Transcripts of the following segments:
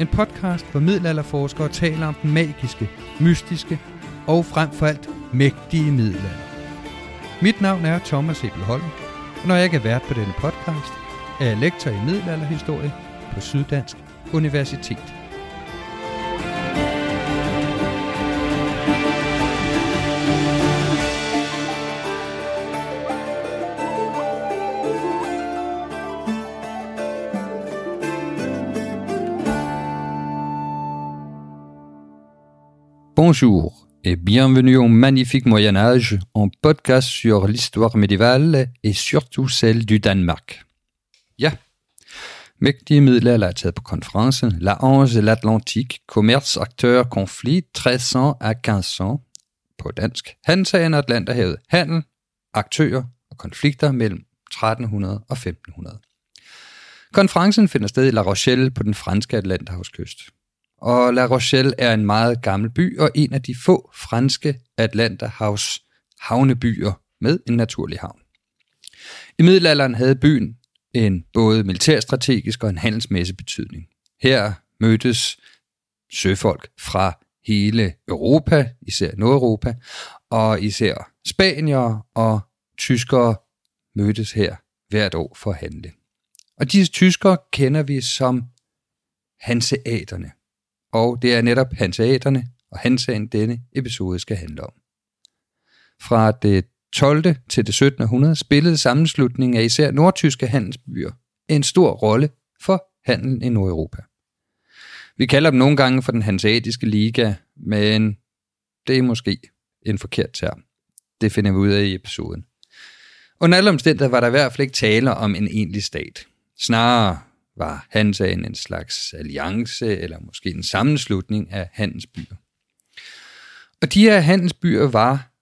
En podcast, hvor middelalderforskere taler om den magiske, mystiske og frem for alt mægtige middelalder. Mit navn er Thomas Ebelholm, og når jeg ikke er vært på denne podcast, er jeg lektor i middelalderhistorie på Syddansk Universitet. Bonjour et bienvenue au magnifique Moyen Âge en podcast sur l'histoire médiévale et surtout celle du Danemark. Ja, mægtige middelalder er taget på konferencen La Ange de l'Atlantique, commerce, acteur, conflit 1300 à 1500 på dansk. Handsagen Atlanterhavet, handel, aktører og konflikter mellem 1300 og 1500. Konferencen finder sted i La Rochelle på den franske Atlanterhavskyst og La Rochelle er en meget gammel by og en af de få franske Atlanterhavs havnebyer med en naturlig havn. I middelalderen havde byen en både militærstrategisk og en handelsmæssig betydning. Her mødtes søfolk fra hele Europa, især Nordeuropa, og især spanier og tyskere mødtes her hvert år for at handle. Og disse tyskere kender vi som hanseaterne og det er netop hanseaterne og hansaen denne episode skal handle om. Fra det 12. til det 17. århundrede spillede sammenslutningen af især nordtyske handelsbyer en stor rolle for handelen i Nordeuropa. Vi kalder dem nogle gange for den hanseatiske liga, men det er måske en forkert term. Det finder vi ud af i episoden. Under alle omstændigheder var der i hvert fald ikke tale om en egentlig stat. Snarere var Hansaen en slags alliance eller måske en sammenslutning af handelsbyer. Og de her handelsbyer var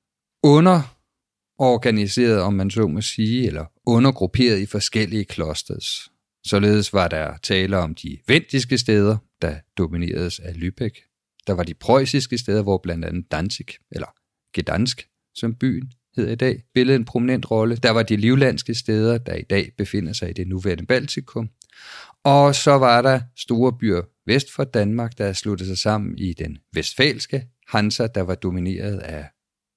underorganiseret, om man så må sige, eller undergrupperet i forskellige klosters. Således var der tale om de vendiske steder, der domineredes af Lübeck. Der var de preussiske steder, hvor blandt andet Danzig, eller Gdansk, som byen hedder i dag, spillede en prominent rolle. Der var de livlandske steder, der i dag befinder sig i det nuværende Baltikum. Og så var der store byer vest for Danmark, der sluttede sig sammen i den vestfalske Hansa, der var domineret af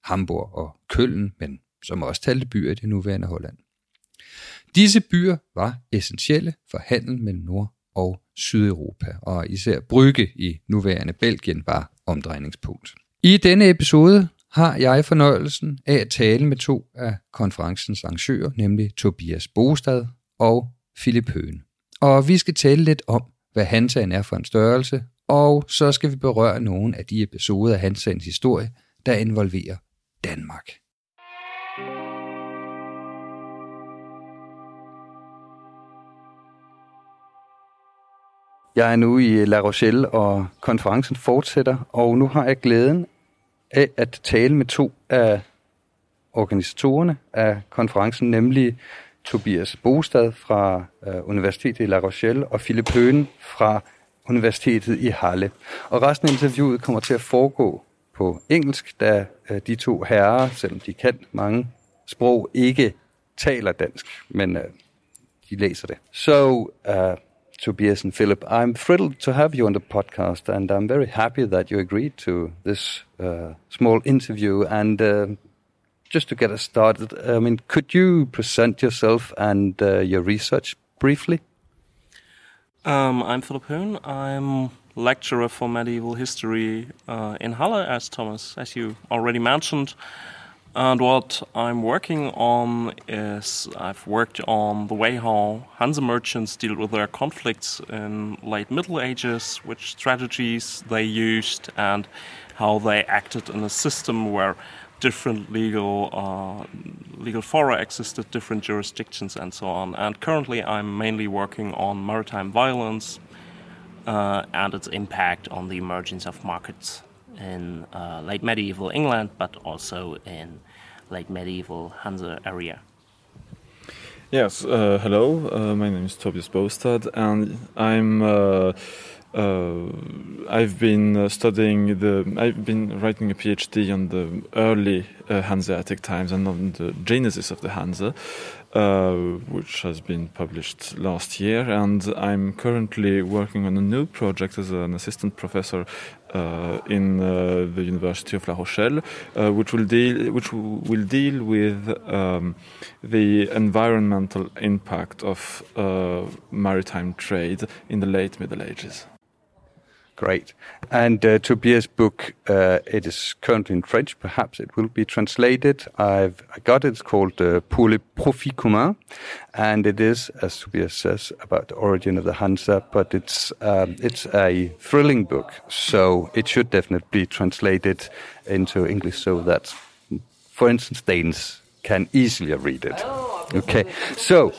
Hamburg og Køln, men som også talte byer i det nuværende Holland. Disse byer var essentielle for handel mellem Nord- og Sydeuropa, og især Brygge i nuværende Belgien var omdrejningspunkt. I denne episode har jeg fornøjelsen af at tale med to af konferencens arrangører, nemlig Tobias Bostad og Philip Høen. Og vi skal tale lidt om, hvad Hansaen er for en størrelse, og så skal vi berøre nogle af de episoder af Hansens historie, der involverer Danmark. Jeg er nu i La Rochelle, og konferencen fortsætter, og nu har jeg glæden af at tale med to af organisatorerne af konferencen, nemlig Tobias Bostad fra øh, Universitetet i La Rochelle og Philip Høen fra Universitetet i Halle. Og resten af interviewet kommer til at foregå på engelsk, da øh, de to herrer, selvom de kan mange sprog, ikke taler dansk, men øh, de læser det. So, uh, Tobias and Philip. I'm thrilled to have you on the podcast, and I'm very happy that you agreed to this uh, small interview. And uh, just to get us started, I mean, could you present yourself and uh, your research briefly? Um, I'm Philipp Höhn. I'm lecturer for medieval history uh, in Halle, as Thomas, as you already mentioned. And what I'm working on is I've worked on the way how Hanse merchants deal with their conflicts in late Middle Ages, which strategies they used, and how they acted in a system where different legal uh, legal fora existed, different jurisdictions, and so on. And currently, I'm mainly working on maritime violence uh, and its impact on the emergence of markets in uh, late medieval England, but also in late medieval Hansa area. Yes, uh, hello. Uh, my name is Tobias Boestad, and I'm. Uh, I've been uh, studying the. I've been writing a PhD on the early uh, Hanseatic times and on the genesis of the Hanse, uh, which has been published last year. And I'm currently working on a new project as an assistant professor uh, in the University of La Rochelle, which will deal which will deal with um, the environmental impact of maritime trade in the late Middle Ages. Great. And uh, Tobias' book, uh, it is currently in French. Perhaps it will be translated. I've I got it. It's called uh, Pour le profit commun. And it is, as Tobias says, about the origin of the Hansa, but it's, um, it's a thrilling book. So it should definitely be translated into English so that, for instance, Danes can easily read it. Okay. So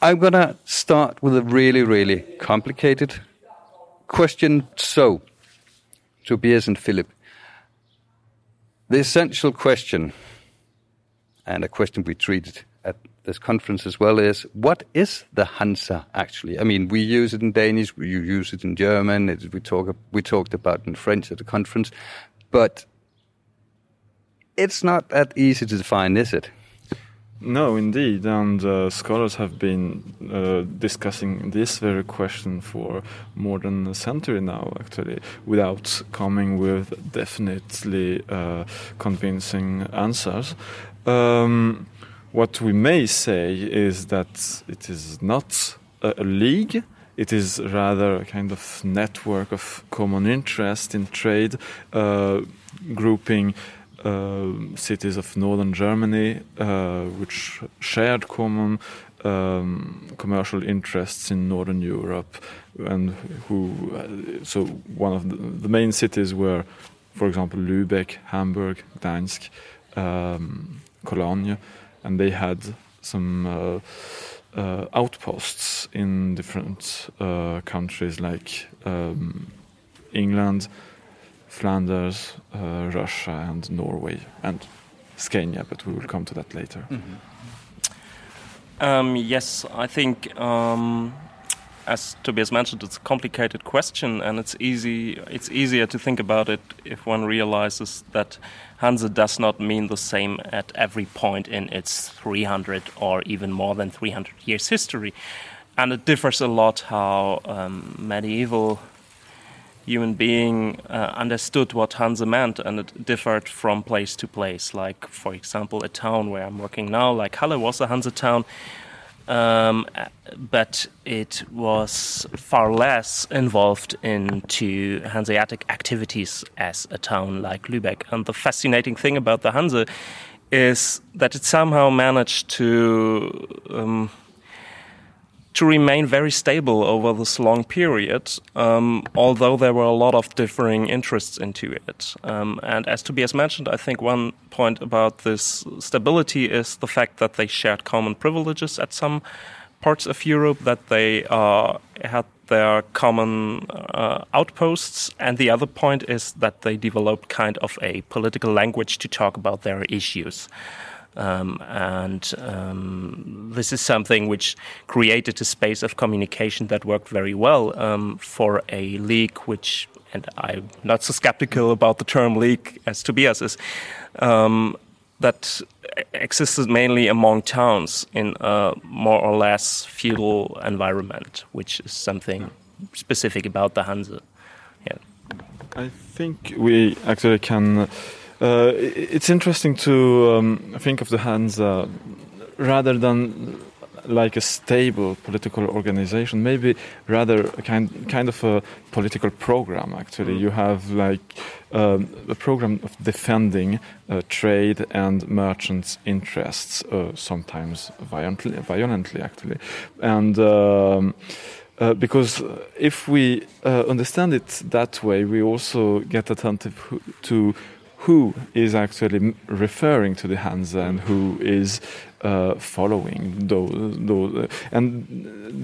I'm going to start with a really, really complicated question so, Tobias and Philipp, the essential question, and a question we treated at this conference as well, is what is the Hansa actually? I mean, we use it in Danish, we use it in German, it, we talk we talked about in French at the conference, but it's not that easy to define, is it? No, indeed, and uh, scholars have been uh, discussing this very question for more than a century now, actually, without coming with definitely uh, convincing answers. Um, what we may say is that it is not a, a league it is rather a kind of network of common interest in trade, uh, grouping cities of northern Germany, uh, which shared common um, commercial interests in northern Europe, and who uh, so one of the, the, main cities were, for example, Lübeck, Hamburg, Gdańsk, um, Cologne, and they had some. Uh, uh, outposts in different uh, countries like um, England, Flanders, uh, Russia, and Norway, and Scania, but we will come to that later. Mm-hmm. Um, yes, I think, um, as Tobias mentioned, it's a complicated question, and it's easy. It's easier to think about it if one realizes that Hansa does not mean the same at every point in its 300 or even more than 300 years history, and it differs a lot how um, medieval human being uh, understood what Hansa meant, and it differed from place to place. Like, for example, a town where I'm working now, like Halle, was a Hansa town, um, but it was far less involved into Hanseatic activities as a town like Lübeck. And the fascinating thing about the Hansa is that it somehow managed to. Um, to remain very stable over this long period, um, although there were a lot of differing interests into it. Um, and as Tobias mentioned, I think one point about this stability is the fact that they shared common privileges at some parts of Europe, that they uh, had their common uh, outposts, and the other point is that they developed kind of a political language to talk about their issues. Um, and um, this is something which created a space of communication that worked very well um, for a league which, and I'm not so skeptical about the term league as Tobias is, um, that existed mainly among towns in a more or less feudal environment, which is something specific about the Hanse. Yeah. I think we actually can uh, it's interesting to um, think of the Hansa rather than like a stable political organization, maybe rather a kind kind of a political program. Actually, you have like um, a program of defending uh, trade and merchants' interests, uh, sometimes violently, violently actually, and. Um, uh, because if we uh, understand it that way, we also get attentive to who is actually referring to the Hansa and who is uh, following those, those, and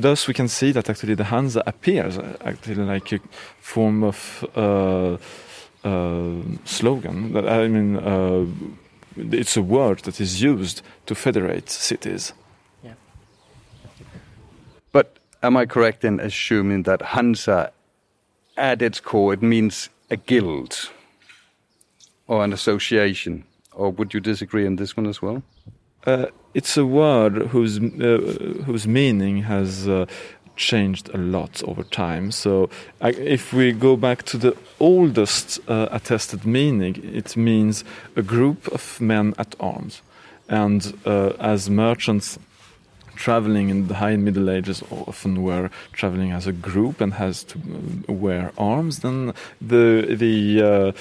thus we can see that actually the Hansa appears actually like a form of uh, uh, slogan. That I mean, uh, it's a word that is used to federate cities. Yeah. But am I correct in assuming that Hansa, at its core, it means a guild? Or an association? Or would you disagree on this one as well? Uh, it's a word whose uh, whose meaning has uh, changed a lot over time. So, if we go back to the oldest uh, attested meaning, it means a group of men at arms, and uh, as merchants traveling in the high and Middle Ages often were traveling as a group and has to uh, wear arms, then the the uh,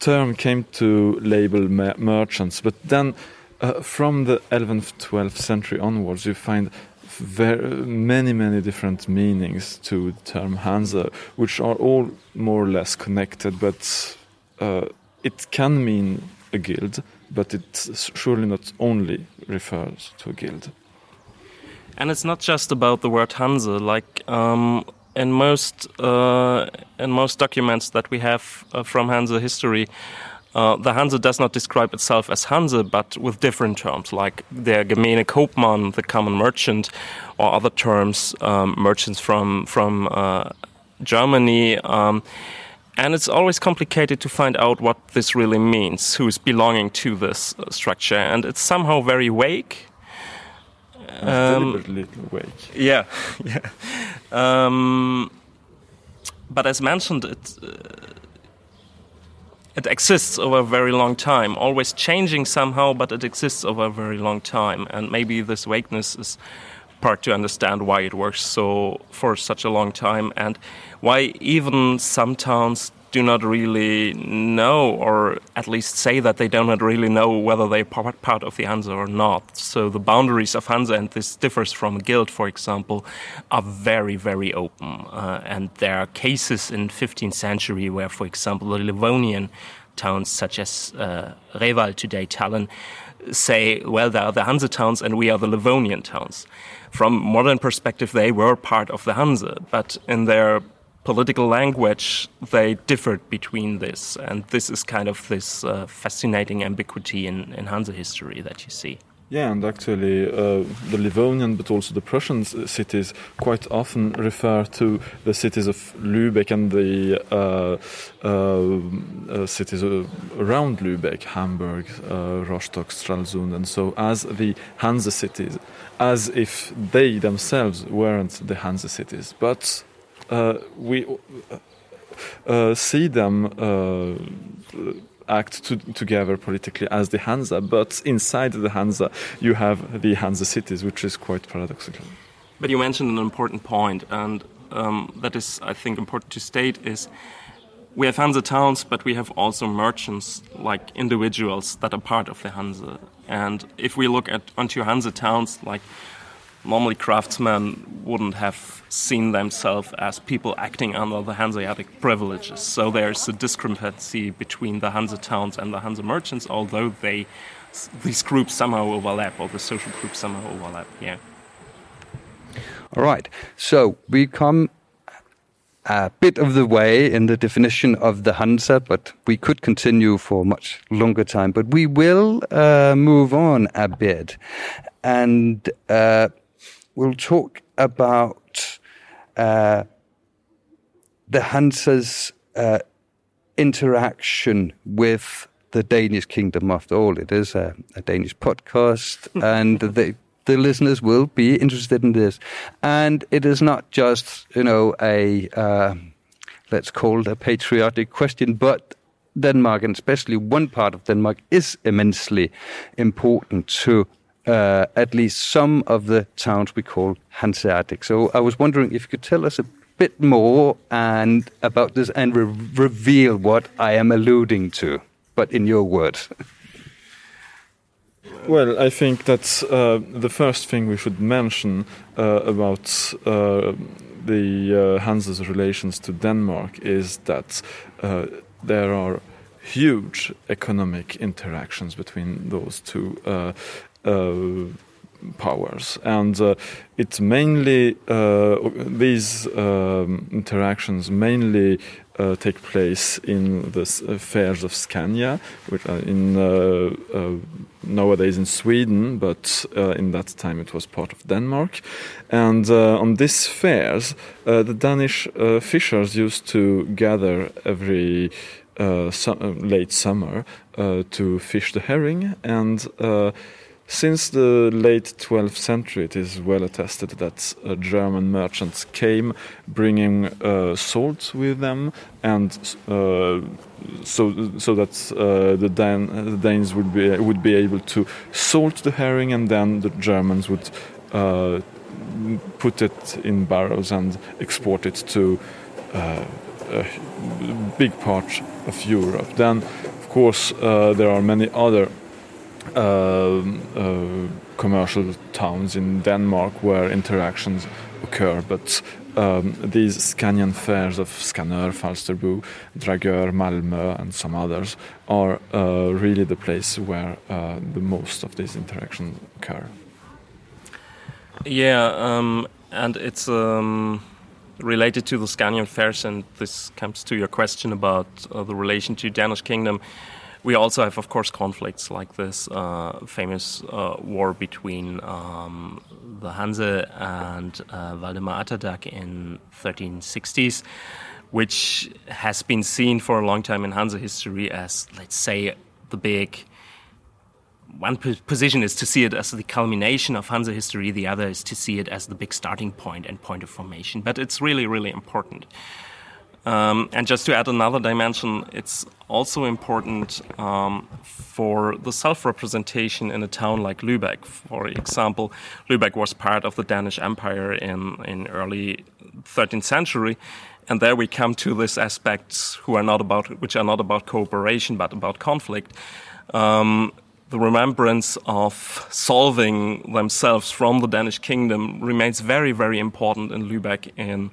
term came to label merchants. But then, uh, from the 11th, 12th century onwards, you find very many many different meanings to the term Hansa, which are all more or less connected, but uh, it can mean a guild, but it surely not only refers to a guild. And it's not just about the word Hanse. Like um, in most uh, in most documents that we have uh, from Hanse history, uh, the Hanse does not describe itself as Hanse, but with different terms, like der gemeine Kaufmann, the common merchant, or other terms, um, merchants from from uh, Germany. Um, and it's always complicated to find out what this really means, who's belonging to this uh, structure, and it's somehow very vague um, deliberately. Yeah, yeah. Um, but as mentioned, it uh, it exists over a very long time, always changing somehow, but it exists over a very long time, and maybe this vagueness is part to understand why it works so for such a long time and why even some towns do not really know, or at least say that they do not really know whether they're part of the Hansa or not. So the boundaries of Hansa, and this differs from guild, for example, are very, very open. Uh, and there are cases in 15th century where, for example, the Livonian towns such as uh, Reval today, Tallinn, say, well, there are the Hansa towns and we are the Livonian towns. From modern perspective, they were part of the Hanse, but in their political language, they differed between this. And this is kind of this uh, fascinating ambiguity in, in Hansa history that you see. Yeah, and actually, uh, the Livonian but also the Prussian cities quite often refer to the cities of Lübeck and the uh, uh, uh cities around Lübeck, Hamburg, uh, Rostock, Stralsund, and so as the Hanse cities, as if they themselves weren't the Hanse cities. But uh, we uh, see them uh, act to, together politically as the Hansa, but inside the Hansa you have the Hansa cities, which is quite paradoxical. But you mentioned an important point, and um, that is, I think, important to state is we have Hansa towns, but we have also merchants, like individuals that are part of the Hansa. And if we look at onto Hansa towns, like normally craftsmen wouldn't have seen themselves as people acting under the Hanseatic privileges. So there's a discrepancy between the Hanse towns and the Hanse merchants, although they these groups somehow overlap, or the social groups somehow overlap. Yeah. All right. So we come a bit of the way in the definition of the Hansa, but we could continue for much longer time. But we will uh, move on a bit, and uh, we'll talk about uh, the Hansa's uh, interaction with the Danish kingdom. After all, it is a, a Danish podcast, and the, the listeners will be interested in this. And it is not just, you know, a uh, let's call it a patriotic question, but Denmark, and especially one part of Denmark, is immensely important to uh, at least some of the towns we call Hanseatic. So I was wondering if you could tell us a bit more and about this and re reveal what I am alluding to but in your words. Well, I think that uh, the first thing we should mention uh, about uh, the uh, Hanse's relations to Denmark is that uh, there are huge economic interactions between those two powers, and it's mainly these um, interactions mainly uh, take place in the uh, fairs of Scania, which are in uh, uh nowadays in Sweden, but uh, in that time it was part of Denmark. And uh, on these fairs, the Danish fishers used to gather every late summer to fish the herring and since the late 12th century, it is well attested that uh, German merchants came bringing uh, salt with them, and uh, so so that uh, the, Dan Danes would be would be able to salt the herring, and then the Germans would uh, put it in barrels and export it to uh, a big part of Europe. Then, of course, there are many other commercial towns in Denmark where interactions occur, but um, these Scanian fairs of Skanör, Falsterbo, Dragör, Malmö, and some others are uh, really the place where uh, the most of these interactions occur. Yeah, um, and it's um, related to the Scanian fairs, and this comes to your question about uh, the relation to Danish kingdom we also have, of course, conflicts like this uh, famous uh, war between um, the Hanse and uh, Valdemar Atterdag in 1360s, which has been seen for a long time in Hanse history as, let's say, the big. One position is to see it as the culmination of Hanse history, the other is to see it as the big starting point and point of formation. But it's really, really important. Um, and just to add another dimension, it's also important um, for the self representation in a town like Lübeck. For example, Lübeck was part of the Danish Empire in, in early 13th century. And there we come to these aspects who are not about, which are not about cooperation but about conflict. Um, the remembrance of solving themselves from the Danish kingdom remains very, very important in Lübeck in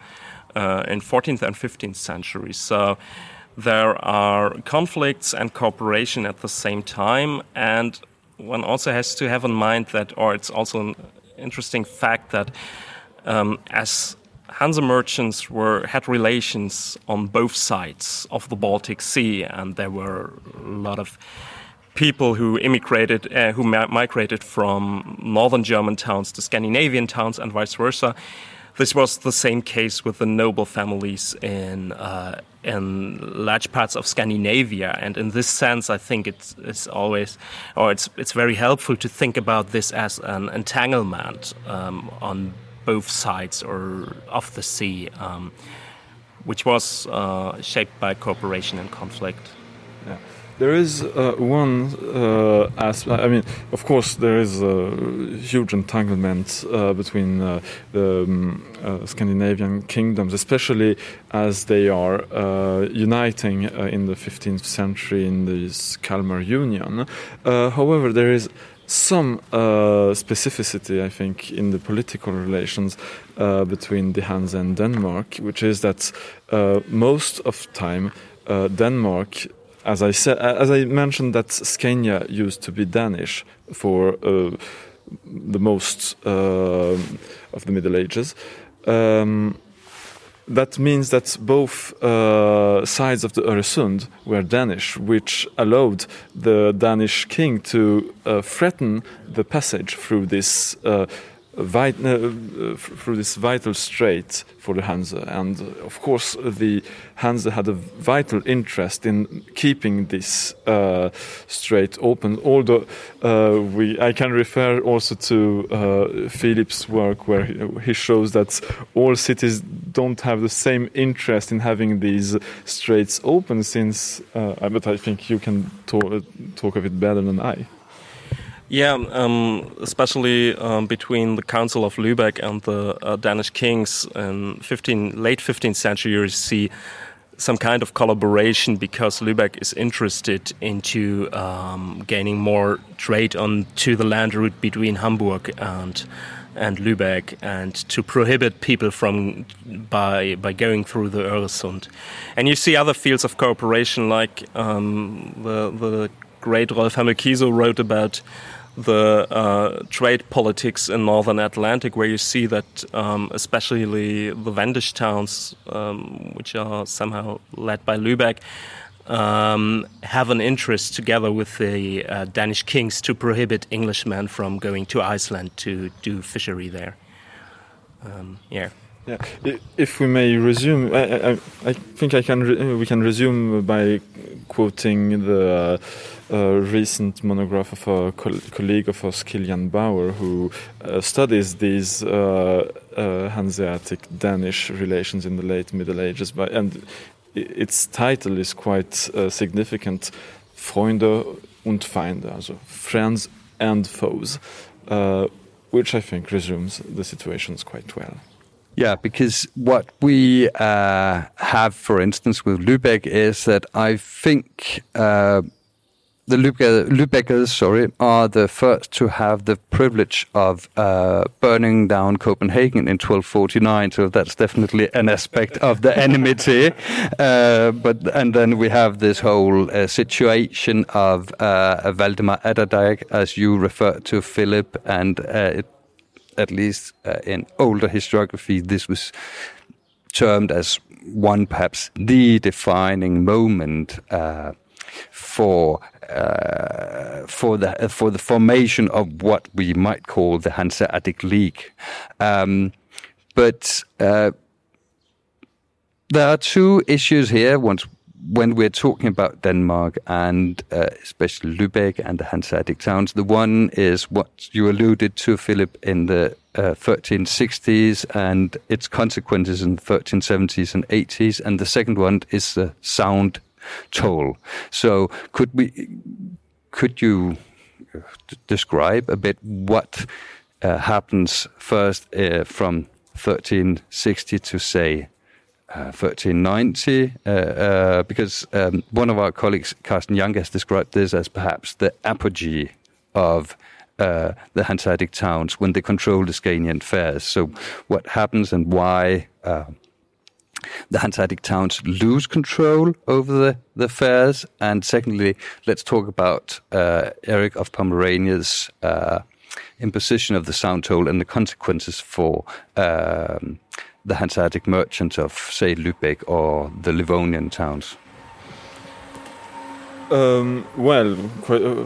in 14th and 15th centuries. So there are conflicts and cooperation at the same time, and one also has to have in mind that, or it's also an interesting fact that um, as Hanse merchants were had relations on both sides of the Baltic Sea, and there were a lot of people who immigrated, uh, who migrated from northern German towns to Scandinavian towns, and vice versa. This was the same case with the noble families in uh, in large parts of Scandinavia, and in this sense, I think it's, it's always, or it's it's very helpful to think about this as an entanglement um, on both sides or of the sea, um, which was uh, shaped by cooperation and conflict. Yeah. There is uh, one uh, aspect. I mean, of course, there is a huge entanglement uh, between uh, the um, uh, Scandinavian kingdoms, especially as they are uh, uniting in the 15th century in this Kalmar Union. however, there is some specificity, I think, in the political relations between the Hanse and Denmark, which is that most of time Denmark as I said, as I mentioned, that Scania used to be Danish for uh, the most uh, of the Middle Ages. Um, that means that both uh, sides of the Öresund were Danish, which allowed the Danish king to uh, threaten the passage through this uh, vit- uh, through this vital strait for the Hanse. And uh, of course, the Hanse had a vital interest in keeping this uh, strait open. Although uh, we, I can refer also to uh, Philipp's work where he shows that all cities don't have the same interest in having these straits open. Since, uh, but I think you can talk, talk of it better than I. Yeah, um, especially um, between the Council of Lübeck and the uh, Danish kings in 15, late 15th century, you see some kind of collaboration because Lübeck is interested into um, gaining more trade on to the land route between Hamburg and and Lübeck, and to prohibit people from by by going through the Öresund. And you see other fields of cooperation, like um, the the great Rolf Hammel-Kiesow wrote about the uh, trade politics in northern Atlantic, where you see that um, especially the Wendish towns, um, which are somehow led by Lübeck, um, have an interest together with the uh, Danish kings to prohibit Englishmen from going to Iceland to do fishery there. Um, yeah. Yeah. If we may resume, I, I, I think I can. we can resume by quoting the. Uh, recent monograph of a co colleague of us, Kilian Bauer, who uh, studies these uh, uh, Hanseatic Danish relations in the late Middle Ages. By, and its title is quite uh, significant Freunde und Feinde, also friends and foes, uh, which I think resumes the situations quite well. Yeah, because what we uh, have, for instance, with Lübeck is that I think uh, the Lübeckers, sorry, are the first to have the privilege of uh, burning down Copenhagen in 1249. So that's definitely an aspect of the enmity. Uh, but and then we have this whole uh, situation of uh, Valdemar Atterdag, as you refer to, Philipp, and uh, it, at least uh, in older historiography, this was termed as one, perhaps the defining moment for uh, for the for the formation of what we might call the Hanseatic League. Um, but uh, there are two issues here. Once when we're talking about Denmark and uh, especially Lübeck and the Hanseatic towns, the one is what you alluded to, Philipp, in the uh, 1360s and its consequences in the 1370s and 80s, and the second one is the sound toll. So could we, could you uh, describe a bit what uh, happens first uh, from 1360 to say uh, 1390, uh, uh, because um, one of our colleagues, Carsten Jahnke, has described this as perhaps the apogee of uh, the Hanseatic towns when they controlled the Scanian fairs. So, what happens and why uh, the Hanseatic towns lose control over the, the fairs. And secondly, let's talk about uh, Eric of Pomerania's uh, imposition of the sound toll and the consequences for um, the Hanseatic merchants of, say, Lübeck or the Livonian towns. Um, well, quite, uh,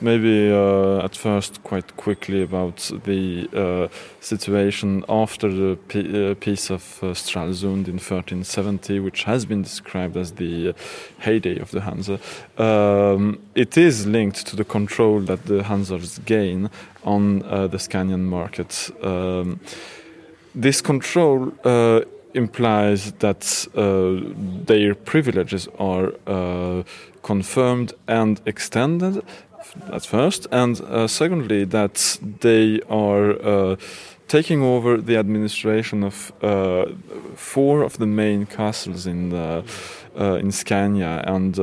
maybe uh, at first quite quickly about the uh, situation after the uh, peace of uh, Stralsund in 1370, which has been described as the uh, heyday of the Hanse. Um, it is linked to the control that the Hansers gain on the Scanian market. Um, this control implies that uh, their privileges are uh, confirmed and extended at first, and uh, secondly, that they are uh, taking over the administration of uh, four of the main castles in the, uh, in Scania, and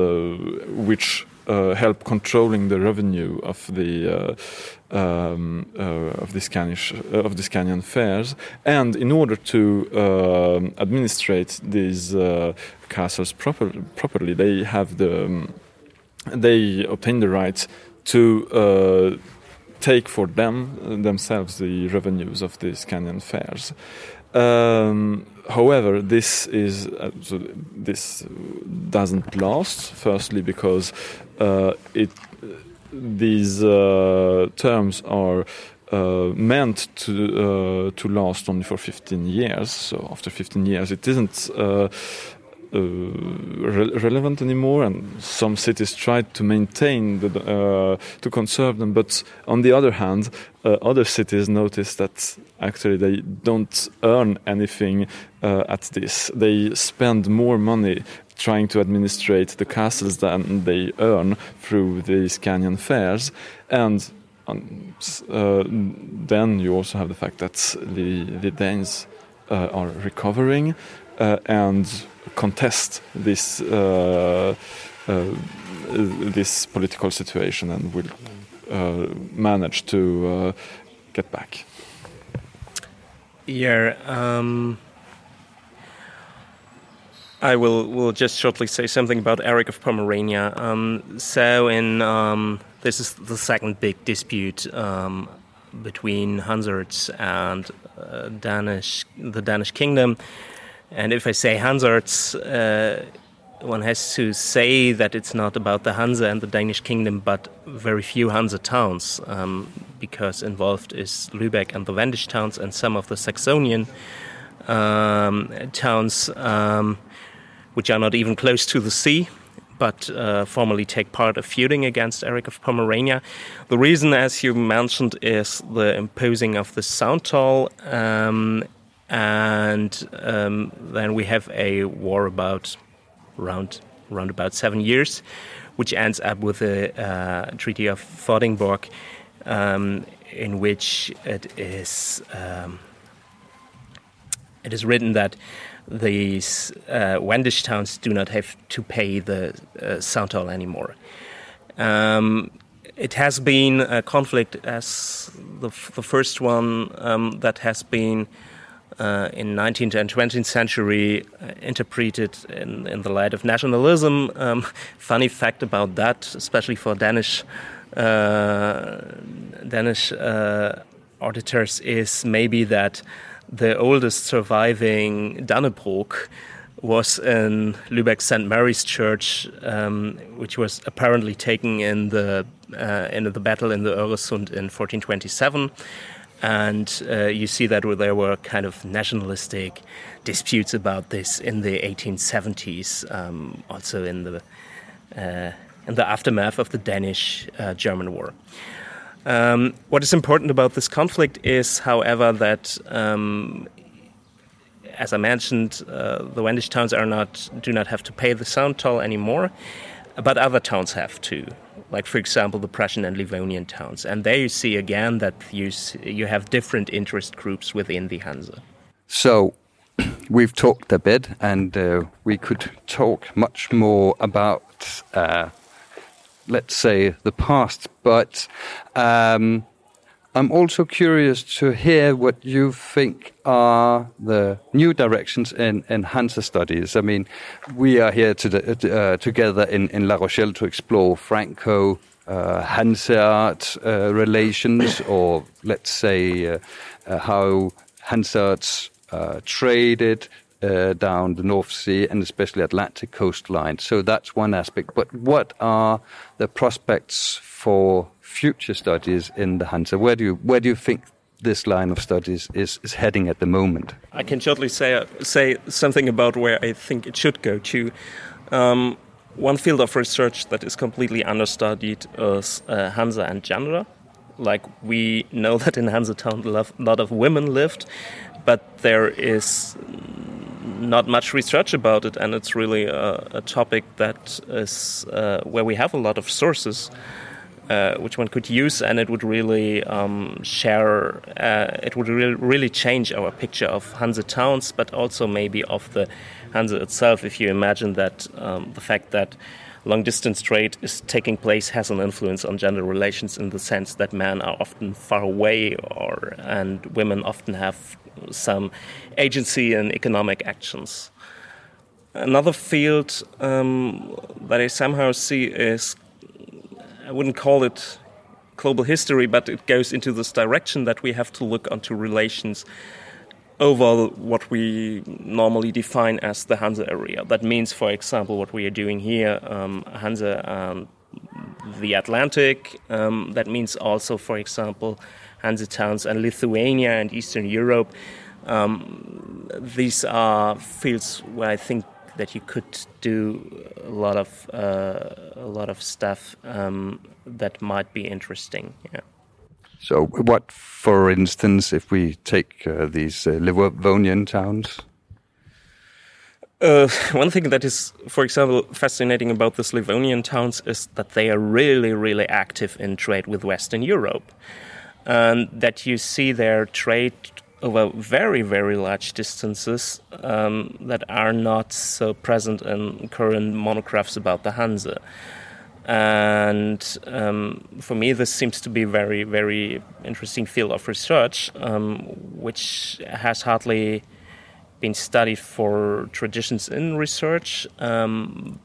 which help controlling the revenue of the um, uh, of the Scanish uh, of the Scanian fairs, and in order to uh, administrate these castles proper, properly, they have the um, they obtain the right to take for them themselves the revenues of the Scanian fairs. Um, however, this is uh, so this doesn't last. Firstly, because uh, it these uh, terms are uh, meant to uh, to last only for 15 years. So after 15 years, it isn't. Uh, uh, re relevant anymore, and some cities tried to maintain the, uh, to conserve them. But on the other hand, other cities noticed that actually they don't earn anything at this. They spend more money trying to administrate the castles that they earn through these Scanian fairs. And um, uh, then you also have the fact that the, the Danes uh, are recovering uh, and contest this uh, uh, this political situation and will uh, manage to get back. Yeah. Um I will will just shortly say something about Eric of Pomerania. Um, so, in um, this is the second big dispute um, between Hansards and uh, Danish, the Danish kingdom. And if I say Hansards, uh, one has to say that it's not about the Hansa and the Danish kingdom, but very few Hansa towns, um, because involved is Lübeck and the Wendish towns and some of the Saxonian um, towns. Which are not even close to the sea, but uh, formally take part of feuding against Eric of Pomerania. The reason, as you mentioned, is the imposing of the sound toll, um, and um, then we have a war about around around about seven years, which ends up with the uh, Treaty of Vordingborg, um, in which it is um, it is written that these uh, Wendish towns do not have to pay the uh, sound toll anymore. Um, it has been a conflict as the, the first one um, that has been uh, in 19th and 20th century uh, interpreted in, in, the light of nationalism. Um, funny fact about that, especially for Danish uh, Danish uh, auditors, is maybe that the oldest surviving Dannebrog was in Lübeck St. Mary's Church, um, which was apparently taken in the uh, in the battle in the Öresund in 1427. And uh, you see that there were kind of nationalistic disputes about this in the 1870s, um, also in the uh, in the aftermath of the Danish-German uh, War. Um, what is important about this conflict is, however, that um, as I mentioned, uh, the Wendish towns are not do not have to pay the sound toll anymore, but other towns have to. Like, for example, the Prussian and Livonian towns, and there you see again that you you have different interest groups within the Hansa. So, we've talked a bit, and uh, we could talk much more about uh, let's say, the past. But um, I'm also curious to hear what you think are the new directions in, in Hansa studies. I mean, we are here to, uh, together in, in La Rochelle to explore Franco uh, Hansard uh, relations, or let's say uh, uh, how Hansards uh, traded uh, down the North Sea and especially Atlantic coastline. So that's one aspect. But what are the prospects for future studies in the Hansa? Where do you where do you think this line of studies is, is heading at the moment? I can shortly say say something about where I think it should go to. Um, one field of research that is completely understudied is uh, Hansa and gender. Like we know that in Hansa Town a lot of women lived, but there is not much research about it, and it's really a, a topic that is uh, where we have a lot of sources. Uh, which one could use, and it would really um, share. Uh, it would really, really change our picture of Hanse towns, but also maybe of the Hanse itself. If you imagine that um, the fact that long distance trade is taking place has an influence on gender relations in the sense that men are often far away, or and women often have some agency in economic actions. Another field um, that I somehow see is I wouldn't call it global history, but it goes into this direction that we have to look onto relations over what we normally define as the Hanse area. That means, for example, what we are doing here, um, Hanse and the Atlantic. Um, that means also, for example, Hanse towns and Lithuania and Eastern Europe. Um, these are fields where I think that you could do a lot of uh, a lot of stuff um, that might be interesting. Yeah. So, what, for instance, if we take uh, these uh, Livonian towns? Uh, one thing that is, for example, fascinating about the Livonian towns is that they are really, really active in trade with Western Europe. And that you see their trade over very, very large distances um, that are not so present in current monographs about the Hanse. And um, for me, this seems to be a very, very interesting field of research, um, which has hardly been studied for traditions in research. Um,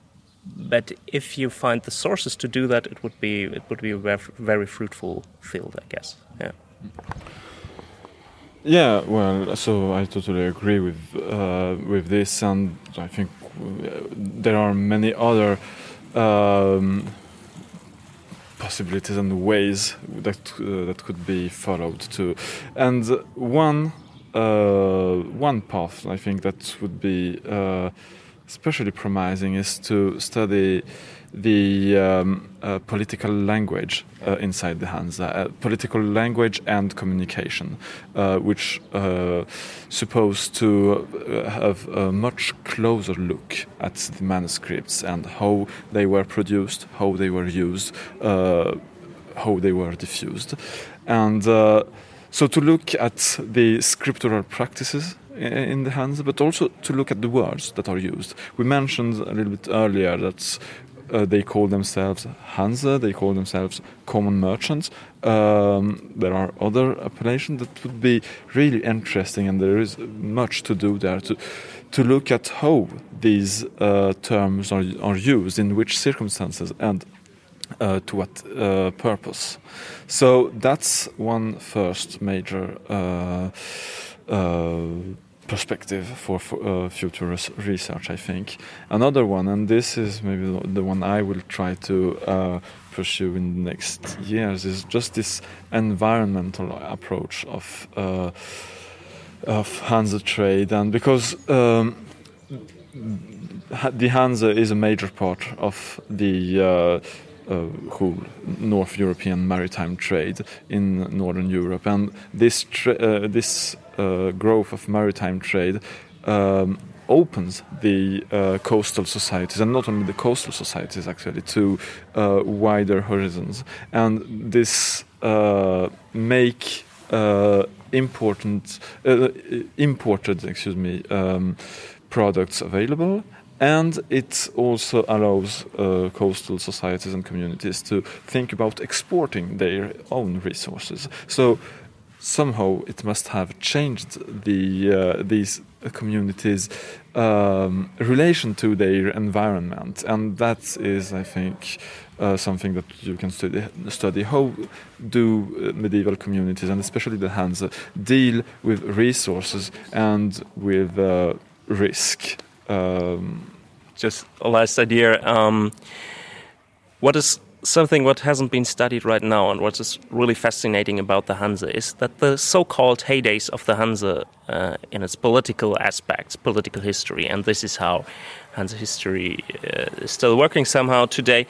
but if you find the sources to do that, it would be it would be a very fruitful field, I guess. Yeah. Yeah, well, so I totally agree with uh, with this, and I think there are many other um, possibilities and ways that uh, that could be followed too. And one uh, one path I think that would be uh, especially promising is to study the um, uh, political language uh, inside the Hanse, uh, political language and communication, uh, which uh, supposed to uh, have a much closer look at the manuscripts and how they were produced, how they were used, how they were diffused, and so to look at the scriptural practices in the Hanse, but also to look at the words that are used. We mentioned a little bit earlier that uh, they call themselves Hanse, they call themselves common merchants. Um, there are other appellations that would be really interesting, and there is much to do there to to look at how these uh, terms are, are used, in which circumstances, and uh, to what uh, purpose. So that's one first major uh, uh, perspective for, for uh, future res research, I think. Another one, and this is maybe the one I will try to uh, pursue in the next years, is just this environmental approach of uh, of Hanse trade, and because. Um, the Hanse is a major part of the uh, whole North European maritime trade in Northern Europe, and this uh, this uh, growth of maritime trade um, opens the uh, coastal societies, and not only the coastal societies actually, to uh, wider horizons, and this uh, make important imported excuse me um, products available and it also allows uh, coastal societies and communities to think about exporting their own resources. So somehow it must have changed the uh, these communities' um, relation to their environment, and that is, I think. Uh, something that you can study. Study how do medieval communities, and especially the Hanse, deal with resources and with uh, risk. Um, just a last idea. Um, what is something what hasn't been studied right now and what is really fascinating about the Hanse is that the so-called heydays of the Hanse uh, in its political aspects, political history, and this is how Hanse history uh, is still working somehow today,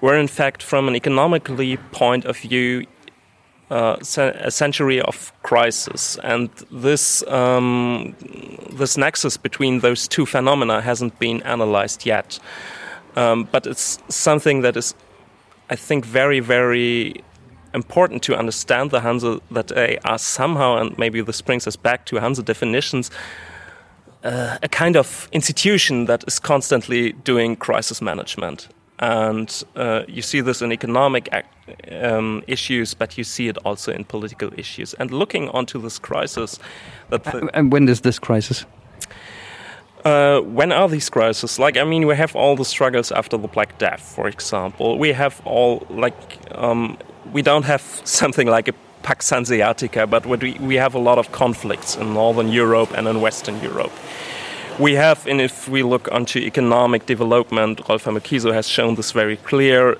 were in fact from an economically point of view uh, a century of crisis, and this um, this nexus between those two phenomena hasn't been analyzed yet. Um, but it's something that is, I think, very very important to understand the Hanse that they are somehow, and maybe this brings us back to Hanse definitions, uh, a kind of institution that is constantly doing crisis management. And uh, you see this in economic um, issues, but you see it also in political issues. And looking onto this crisis, that the, and when is this crisis? Uh, when are these crises? Like, I mean, we have all the struggles after the Black Death, for example. We have all, like, um, we don't have something like a Pax Hanseatica, but we, we have a lot of conflicts in Northern Europe and in Western Europe. We have, and if we look onto economic development, Rolf Hammel has shown this very clear,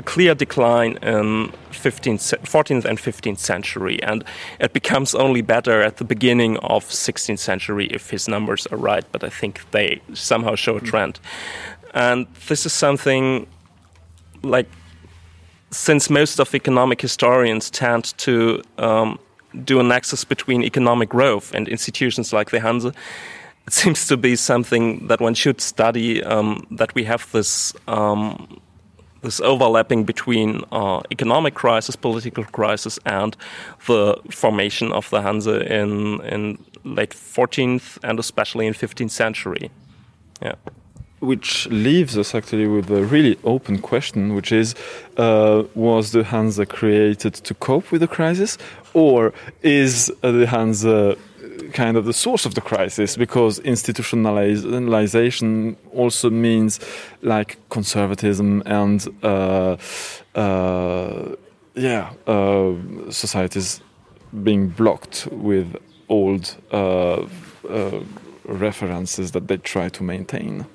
a clear decline in 15th, 14th and 15th century, and it becomes only better at the beginning of 16th century if his numbers are right. But I think they somehow show a trend, and this is something like since most of economic historians tend to um, do a nexus between economic growth and institutions like the Hanse, it seems to be something that one should study. Um, that we have this um, this overlapping between uh, economic crisis, political crisis, and the formation of the Hanse in in late 14th and especially in 15th century. Yeah which leaves us actually with a really open question, which is uh, Was the Hanse created to cope with the crisis, or is the Hanse kind of the source of the crisis? Because institutionalization also means like conservatism and, uh, uh yeah, uh, societies being blocked with old uh, references that they try to maintain.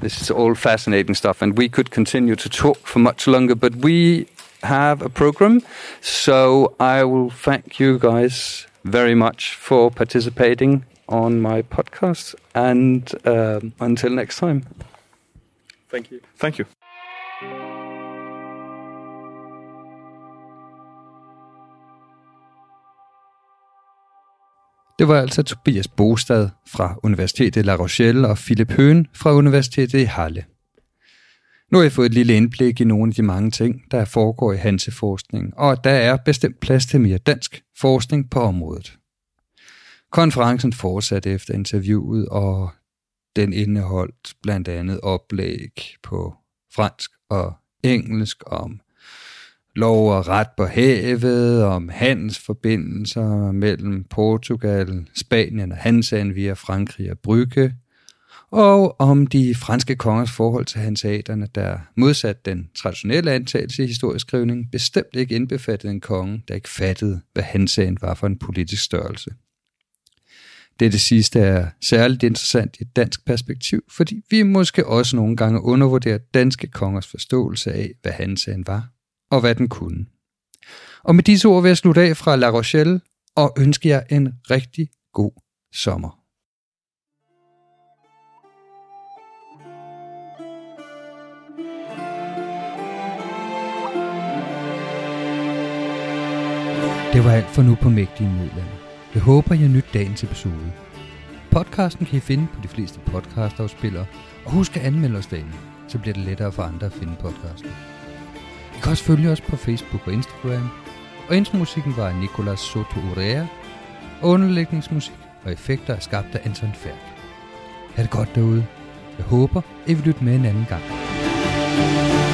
This is all fascinating stuff, and we could continue to talk for much longer, but we have a program. So I will thank you guys very much for participating on my podcast. And um, until next time. Thank you. Thank you. Det var altså Tobias Boestad fra Universitetet La Rochelle og Philipp Höhn fra Universitetet i Halle. Nu har jeg fået et lille indblik i nogle af de mange ting, der foregår i Hanseforskning, og der er bestemt plads til mere dansk forskning på området. Konferencen fortsatte efter interviewet, og den indeholdt blandt andet oplæg på fransk og engelsk om lov og ret på havet, om handelsforbindelser mellem Portugal, Spanien og Hansaen via Frankrig og Brygge, og om de franske kongers forhold til hanseaterne, der modsat den traditionelle antagelse i historieskrivning, bestemt ikke indbefattede en konge, der ikke fattede, hvad Hansaen var for en politisk størrelse. Dette sidste er særligt interessant i et dansk perspektiv, fordi vi måske også nogle gange undervurderer danske kongers forståelse af, hvad Hansaen var og hvad den kunne. Og med disse ord vil jeg slutte af fra La Rochelle og ønske jer en rigtig god sommer. Det var alt for nu på Mægtige Midlander. Jeg håber, jeg nyt dagens episode. Podcasten kan I finde på de fleste podcastafspillere, og husk at anmelde os derinde, så bliver det lettere for andre at finde podcasten. I kan også følge os på Facebook og Instagram. Og intromusikken var af Nicolas Soto Urea. Og underlægningsmusik og effekter er skabt af Anton Færk. Ha' det godt derude. Jeg håber, I vil lytte med en anden gang. thank you